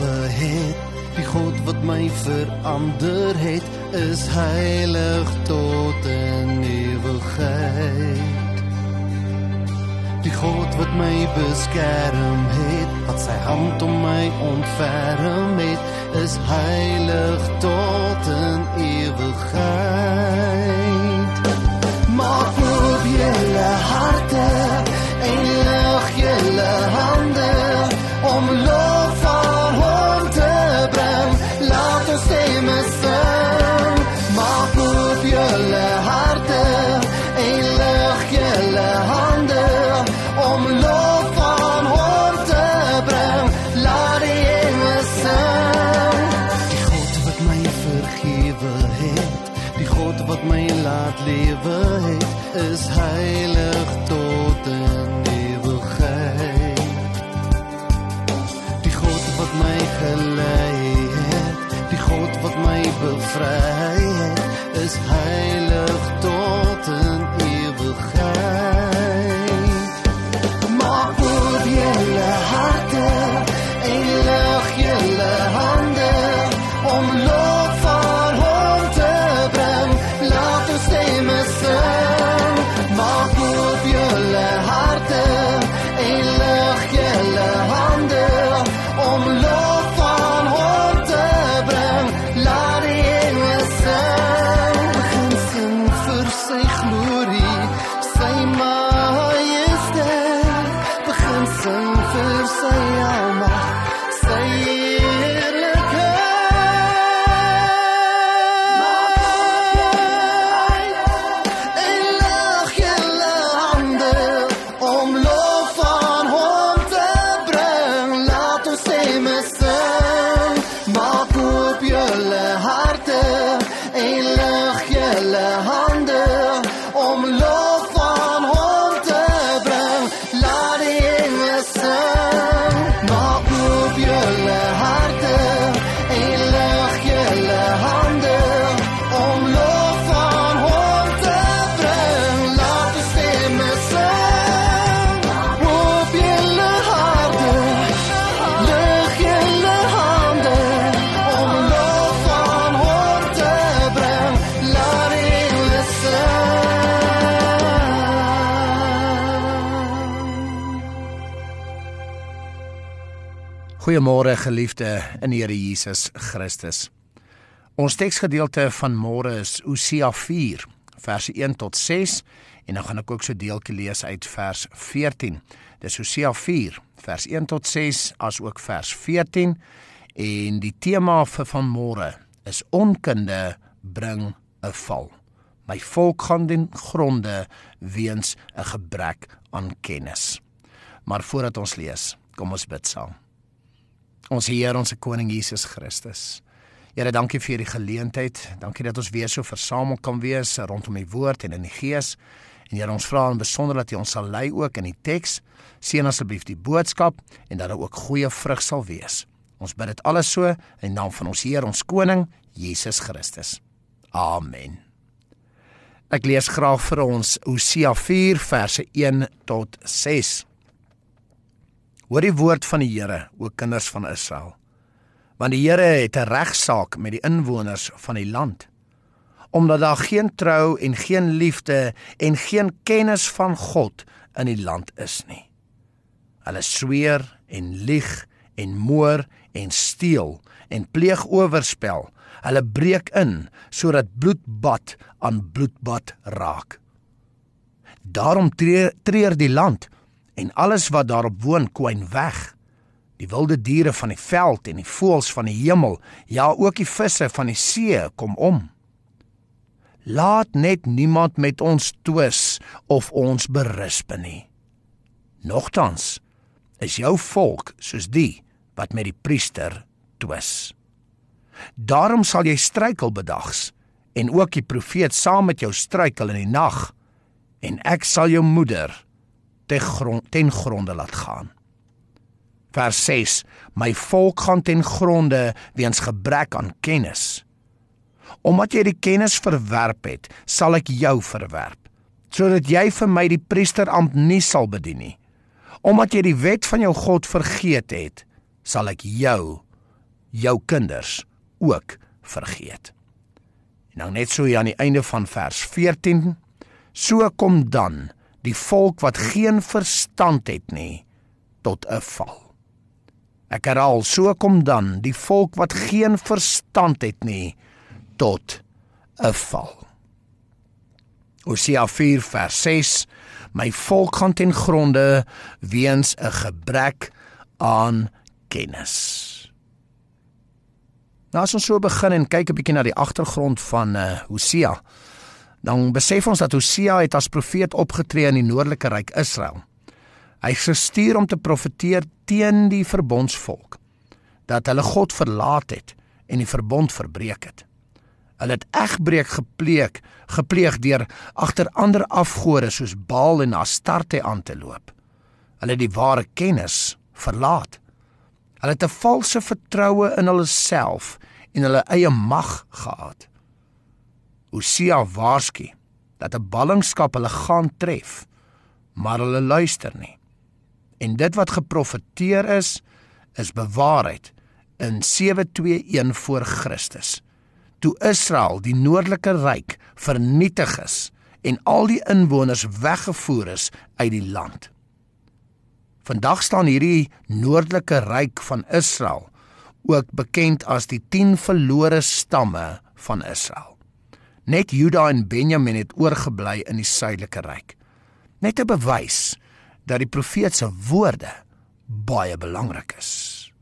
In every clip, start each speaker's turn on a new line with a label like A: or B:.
A: geskape het. Die God wat my verander het is heilig tot in ewigheid die God wat my beskerm het wat sy hand om my ontferm het is heilig tot in ewigheid maak oop julle harte
B: Goeiemôre geliefde in Here Jesus Christus. Ons teksgedeelte van môre is Hosea 4 verse 1 tot 6 en dan gaan ek ook so deeltjie lees uit vers 14. Dis Hosea 4 vers 1 tot 6 as ook vers 14 en die tema vir vanmôre is onkunde bring 'n val. My volk gaan den gronde weens 'n gebrek aan kennis. Maar voordat ons lees, kom ons bid saam. Ons Here, ons koning Jesus Christus. Here, dankie vir hierdie geleentheid. Dankie dat ons weer so versamel kan wees rondom die woord en in die gees. En Here, ons vra in besonder dat U ons sal lei ook in die teks. Seën asseblief die boodskap en dat daar ook goeie vrug sal wees. Ons bid dit alles so in naam van ons Heer, ons koning Jesus Christus. Amen. Ek lees graag vir ons Hosea 4 verse 1 tot 6. Hoor die woord van die Here, o kinders van Israel. Want die Here het 'n regsaak met die inwoners van die land. omdat daar geen trou en geen liefde en geen kennis van God in die land is nie. Hulle sweer en lieg en moor en steel en pleeg oorspel. Hulle breek in sodat bloedbad aan bloedbad raak. Daarom treur, treur die land en alles wat daarop woon kwyn weg. Die wilde diere van die veld en die voëls van die hemel, ja ook die visse van die see kom om. Laat net niemand met ons twis of ons berisp nie. Nogtans is jou volk soos die wat met die priester twis. Daarom sal jy struikel bedags en ook die profeet saam met jou struikel in die nag en ek sal jou moeder ten grond ten gronde laat gaan. Vers 6: My volk gaan ten gronde weens gebrek aan kennis. Omdat jy die kennis verwerp het, sal ek jou verwerp, sodat jy vir my die priesterampt nie sal bedien nie. Omdat jy die wet van jou God vergeet het, sal ek jou jou kinders ook vergeet. En dan net so hier aan die einde van vers 14, so kom dan die volk wat geen verstand het nie tot 'n val. Ek herhaal, so kom dan die volk wat geen verstand het nie tot 'n val. Hosea 4 vers 6: My volk gaan ten gronde weens 'n gebrek aan kennis. Nou as ons so begin en kyk 'n bietjie na die agtergrond van uh, Hosea, dan besef ons dat Hosea het as profeet opgetree in die noordelike ryk Israel. Hy gestuur om te profeteer teen die verbondsvolk dat hulle God verlaat het en die verbond verbreek het. Hulle het egbreek gepleeg, gepleeg deur agter ander afgode soos Baal en Astarte aan te loop. Hulle het die ware kennis verlaat. Hulle het 'n valse vertroue in hulle self en hulle eie mag gehad. Hosea waarsku dat 'n ballingskap hulle gaan tref, maar hulle luister nie. En dit wat geprofeteer is, is bewaarheid in 721 voor Christus. Toe Israel, die noordelike ryk, vernietig is en al die inwoners weggevoer is uit die land. Vandag staan hierdie noordelike ryk van Israel ook bekend as die 10 verlore stamme van Israel. Net Juda en Benjamin het oorgebly in die suidelike ryk. Net 'n bewys dat die profeet se woorde baie belangrik is.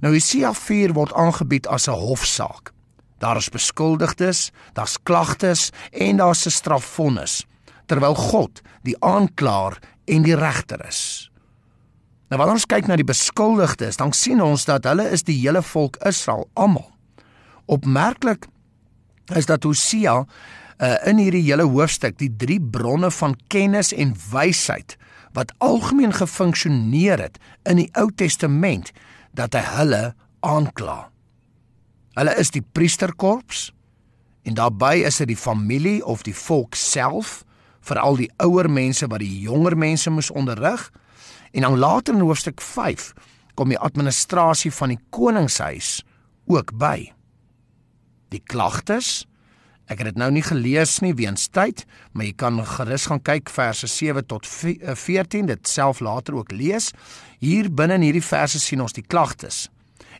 B: Nou Jesaja 4 word aangebied as 'n hofsaak. Daar is beskuldigdes, daar's klagtes en daar's 'n strafvonnis, terwyl God die aanklaer en die regter is. Nou wanneer ons kyk na die beskuldigdes, dan sien ons dat hulle is die hele volk Israel almal. Opmerklik is dat Hosea uh, in hierdie hele hoofstuk die drie bronne van kennis en wysheid wat algemeen gefunksioneer het in die Ou Testament dat hy hulle aankla. Hulle is die priesterkorps en daarbey is dit die familie of die volk self, veral die ouer mense wat die jonger mense moes onderrig. En dan later in hoofstuk 5 kom die administrasie van die koningshuis ook by. Die klagtes Ek het dit nou nie gelees nie weens tyd, maar jy kan gerus gaan kyk verse 7 tot 14, dit self later ook lees. Hier binne in hierdie verse sien ons die klagtes.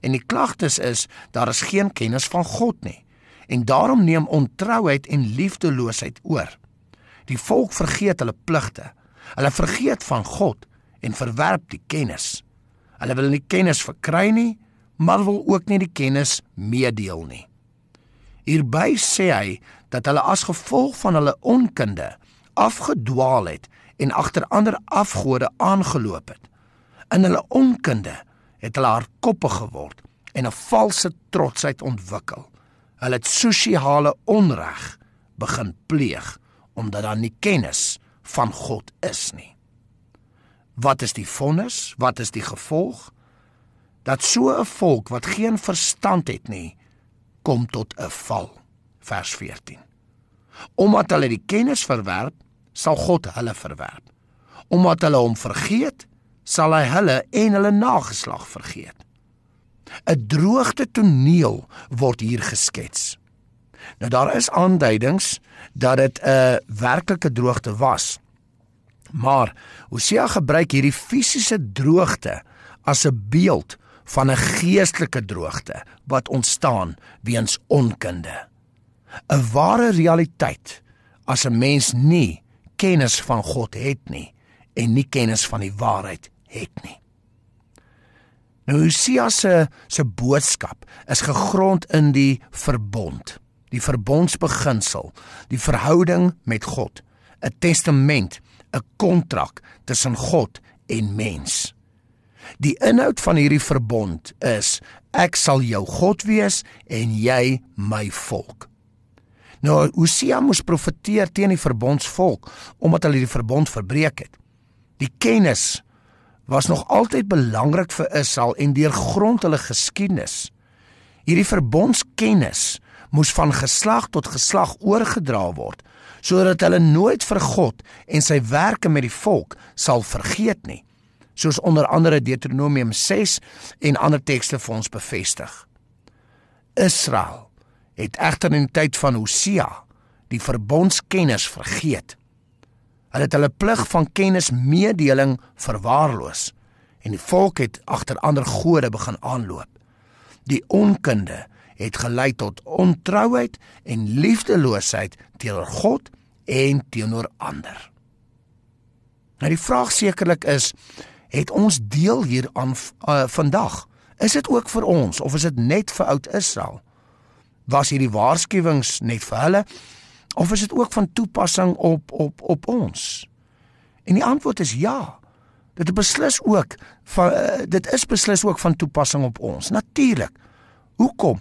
B: En die klagtes is daar is geen kennis van God nie. En daarom neem ontrouheid en liefdeloosheid oor. Die volk vergeet hulle pligte. Hulle vergeet van God en verwerp die kennis. Hulle wil nie kennis verkry nie, maar wil ook nie die kennis meedeel nie. Hierby sê hy dat hulle as gevolg van hulle onkunde afgedwaal het en agter ander afgode aangeloop het. In hulle onkunde het hulle hardkoppig geword en 'n valse trotsheid ontwikkel. Hulle het sosiale onreg begin pleeg omdat daar nie kennis van God is nie. Wat is die vonnis? Wat is die gevolg? Dat so 'n volk wat geen verstand het nie, kom tot 'n val. Vers 14. Omdat hulle die kennis verwerp, sal God hulle verwerp. Omdat hulle hom vergeet, sal hy hulle en hulle nageslag vergeet. 'n Droogte toneel word hier geskets. Nou daar is aanduidings dat dit 'n werklike droogte was. Maar Hosea gebruik hierdie fisiese droogte as 'n beeld van 'n geestelike droogte wat ontstaan weens onkunde. 'n Ware realiteit as 'n mens nie kennis van God het nie en nie kennis van die waarheid het nie. Nou Hosea se se boodskap is gegrond in die verbond, die verbondsbeginsel, die verhouding met God, 'n testament, 'n kontrak tussen God en mens. Die inhoud van hierdie verbond is ek sal jou God wees en jy my volk. Nou Hosea moes profeteer teen die verbondsvolk omdat hulle die verbond verbreek het. Die kennis was nog altyd belangrik vir Israel en deurgrond hulle geskiedenis. Hierdie verbondskennis moes van geslag tot geslag oorgedra word sodat hulle nooit vir God en sy werke met die volk sal vergeet nie soos onder andere Deuteronomium 6 en ander tekste vir ons bevestig. Israel het egter in die tyd van Hosea die verbondskennis vergeet. Hulle het hulle plig van kennismedeling verwaarloos en die volk het agter ander gode begin aanloop. Die onkunde het gelei tot ontrouheid en liefdeloosheid teenoor God en teenoor ander. Nou die vraag sekerlik is het ons deel hieraan uh, vandag. Is dit ook vir ons of is dit net vir oud Israel? Was hierdie waarskuwings net vir hulle of is dit ook van toepassing op op op ons? En die antwoord is ja. Dit is beslis ook van uh, dit is beslis ook van toepassing op ons. Natuurlik. Hoekom?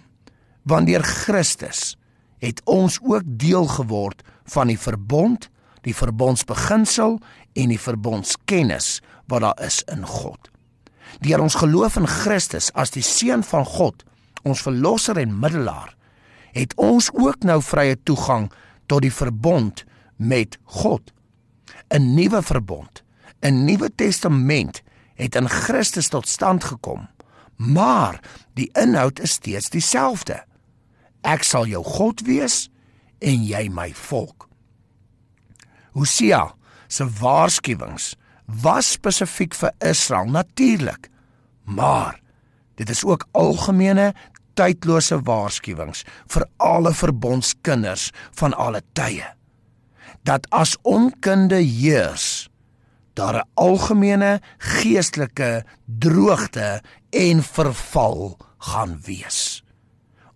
B: Want deur Christus het ons ook deel geword van die verbond, die verbondsbeginsel en die verbondskennis wat daar is in God. Deur ons geloof in Christus as die seun van God, ons verlosser en middelaar, het ons ook nou vrye toegang tot die verbond met God. 'n Nuwe verbond, 'n nuwe testament het in Christus tot stand gekom. Maar die inhoud is steeds dieselfde. Ek sal jou God wees en jy my volk. Hosea se waarskuwings was spesifiek vir Israel natuurlik. Maar dit is ook algemene tydlose waarskuwings vir alle verbondskinders van alle tye. Dat as onkunde heers, daar 'n algemene geestelike droogte en verval gaan wees.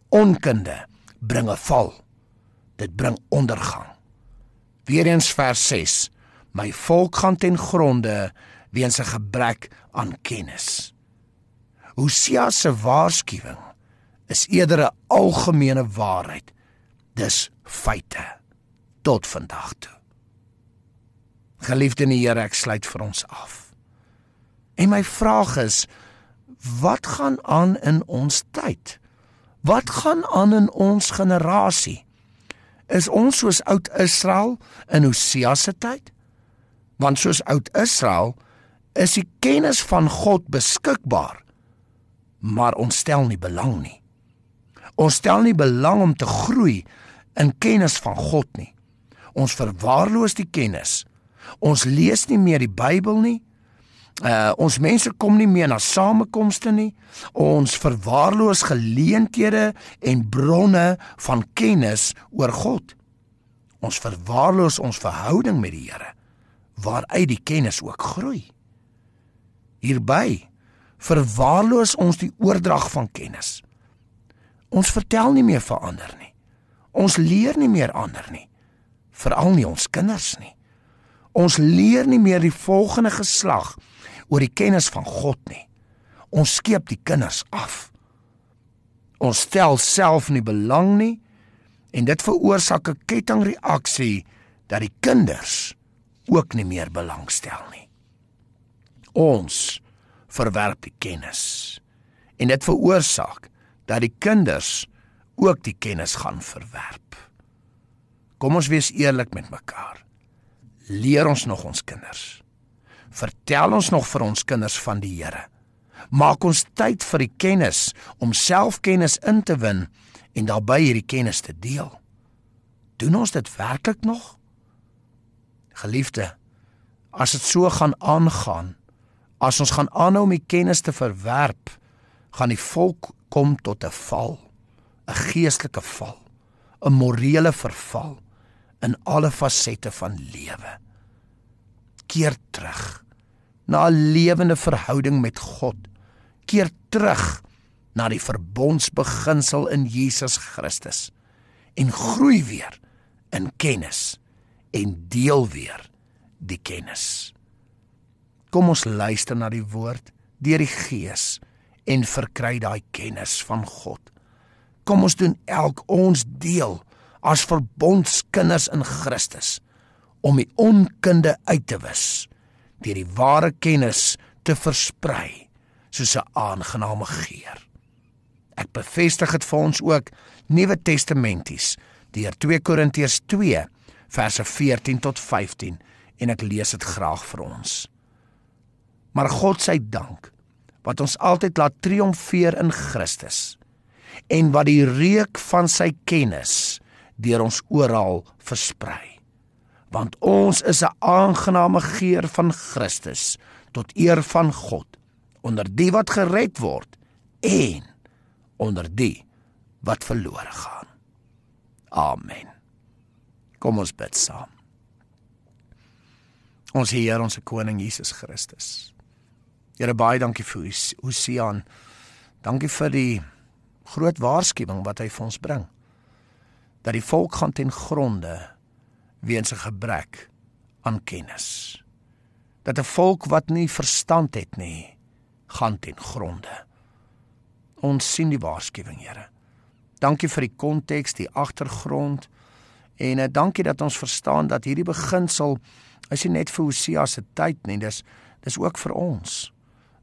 B: Onkunde bring 'n val. Dit bring ondergang. Weereens vers 6 My volk gaan ten gronde weens 'n gebrek aan kennis. Hosea se waarskuwing is eerder 'n algemene waarheid. Dis feite tot vandag toe. Geliefde in die Here, ek sluit vir ons af. En my vraag is wat gaan aan in ons tyd? Wat gaan aan in ons generasie? Is ons soos oud Israel in Hosea se tyd? Want soos oud Israel is die kennis van God beskikbaar, maar ons stel nie belang nie. Ons stel nie belang om te groei in kennis van God nie. Ons verwaarloos die kennis. Ons lees nie meer die Bybel nie. Uh ons mense kom nie meer na samekomste nie. Ons verwaarloos geleenthede en bronne van kennis oor God. Ons verwaarloos ons verhouding met die Here waaruit die kennis ook groei. Hierby verwaarloos ons die oordrag van kennis. Ons vertel nie meer vir ander nie. Ons leer nie meer ander nie. Veral nie ons kinders nie. Ons leer nie meer die volgende geslag oor die kennis van God nie. Ons skeep die kinders af. Ons stel self nie belang nie en dit veroorsaak 'n kettingreaksie dat die kinders ook nie meer belangstel nie. Ons verwerp die kennis en dit veroorsaak dat die kinders ook die kennis gaan verwerp. Kom ons wees eerlik met mekaar. Leer ons nog ons kinders. Vertel ons nog vir ons kinders van die Here. Maak ons tyd vir die kennis om selfkennis in te win en daarbey hierdie kennis te deel. Doen ons dit werklik nog? Geliefde, as dit so gaan aangaan, as ons gaan aanhou om die kennis te verwerp, gaan die volk kom tot 'n val, 'n geestelike val, 'n morele verval in alle fasette van lewe. Keer terug na 'n lewende verhouding met God. Keer terug na die verbondsbeginsel in Jesus Christus en groei weer in kennis en deel weer die kennis. Kom ons luister na die woord deur die Gees en verkry daai kennis van God. Kom ons doen elk ons deel as verbondskinders in Christus om die onkunde uit te wis deur die ware kennis te versprei soos 'n aangename geur. Ek bevestig dit vir ons ook Nuwe Testamenties deur 2 Korintiërs 2 verse 14 tot 15 en ek lees dit graag vir ons. Maar God se dank wat ons altyd laat triomfeer in Christus en wat die reuk van sy kennis deur ons oral versprei want ons is 'n aangename geur van Christus tot eer van God onder die wat gered word en onder die wat verlore gaan. Amen. Kom ons bid saam. Ons Heer, ons koning Jesus Christus. Here baie dankie vir Hosea. Dankie vir die groot waarskuwing wat hy vir ons bring. Dat die volk gaan ten gronde weens 'n gebrek aan kennis. Dat 'n volk wat nie verstand het nie, gaan ten gronde. Ons sien die waarskuwing, Here. Dankie vir die konteks, die agtergrond en uh, dankie dat ons verstaan dat hierdie beginsel is nie net vir Hosea se tyd nie, dis dis ook vir ons.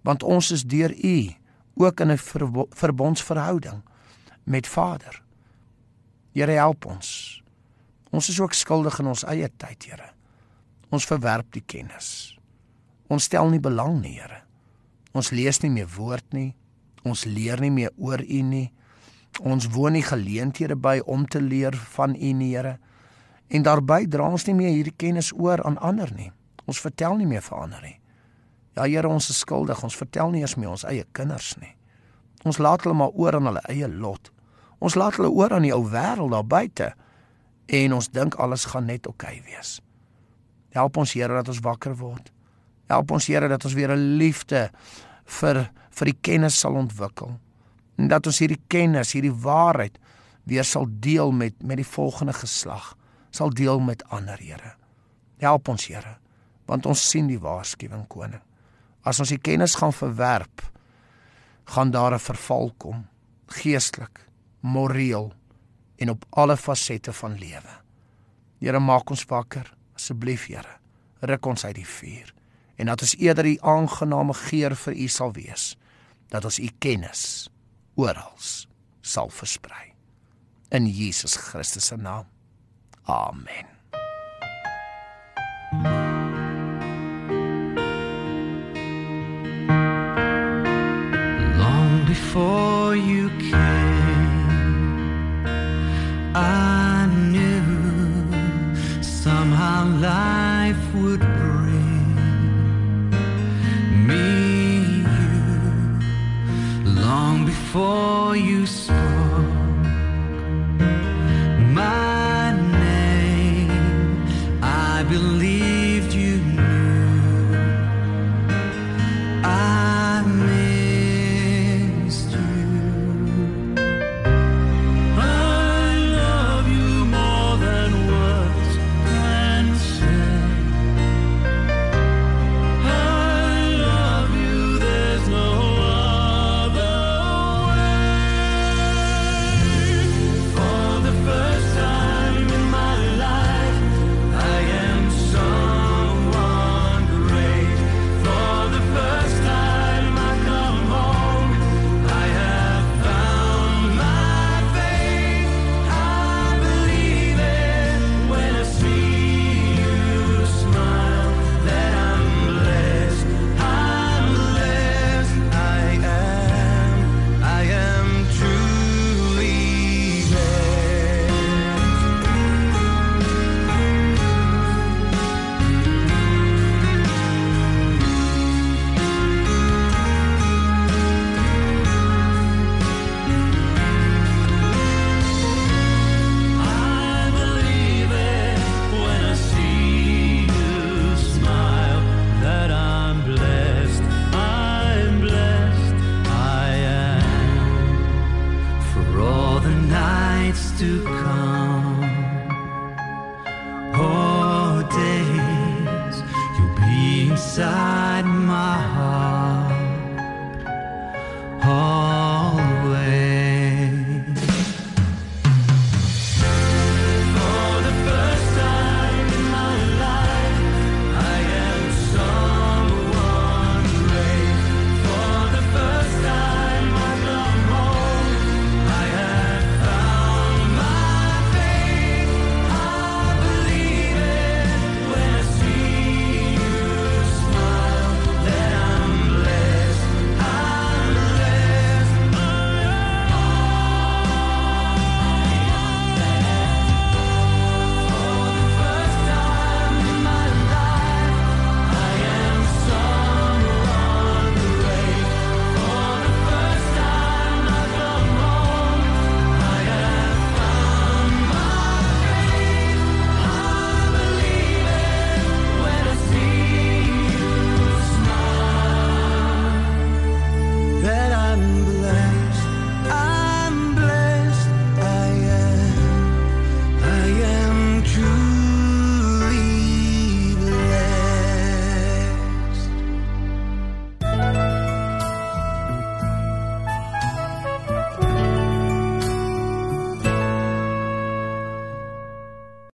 B: Want ons is deur U ook in 'n verbondsverhouding met Vader. Here help ons Ons is ook skuldig in ons eie tyd, Here. Ons verwerp die kennis. Ons stel nie belang nie, Here. Ons lees nie meer woord nie. Ons leer nie meer oor U nie. Ons woon nie geleenthede by om te leer van U nie, Here. En daarbey dra ons nie meer hierdie kennis oor aan ander nie. Ons vertel nie meer vir ander nie. Ja, Here, ons is skuldig. Ons vertel nie eens meer ons eie kinders nie. Ons laat hulle maar oor aan hulle eie lot. Ons laat hulle oor aan die ou wêreld daar buite en ons dink alles gaan net oukei okay wees. Help ons Here dat ons wakker word. Help ons Here dat ons weer 'n liefde vir vir die kennis sal ontwikkel. En dat ons hierdie kennis, hierdie waarheid weer sal deel met met die volgende geslag, sal deel met ander Here. Help ons Here, want ons sien die waarskuwing koning. As ons die kennis gaan verwerp, gaan daar 'n verval kom, geestelik, moreel en op alle fasette van lewe. Here maak ons wakker asseblief Here. Ruk ons uit die vuur en dat ons eerder die aangename geur vir U sal wees dat ons U kennis oral sal versprei. In Jesus Christus se naam. Amen.
A: Long before you came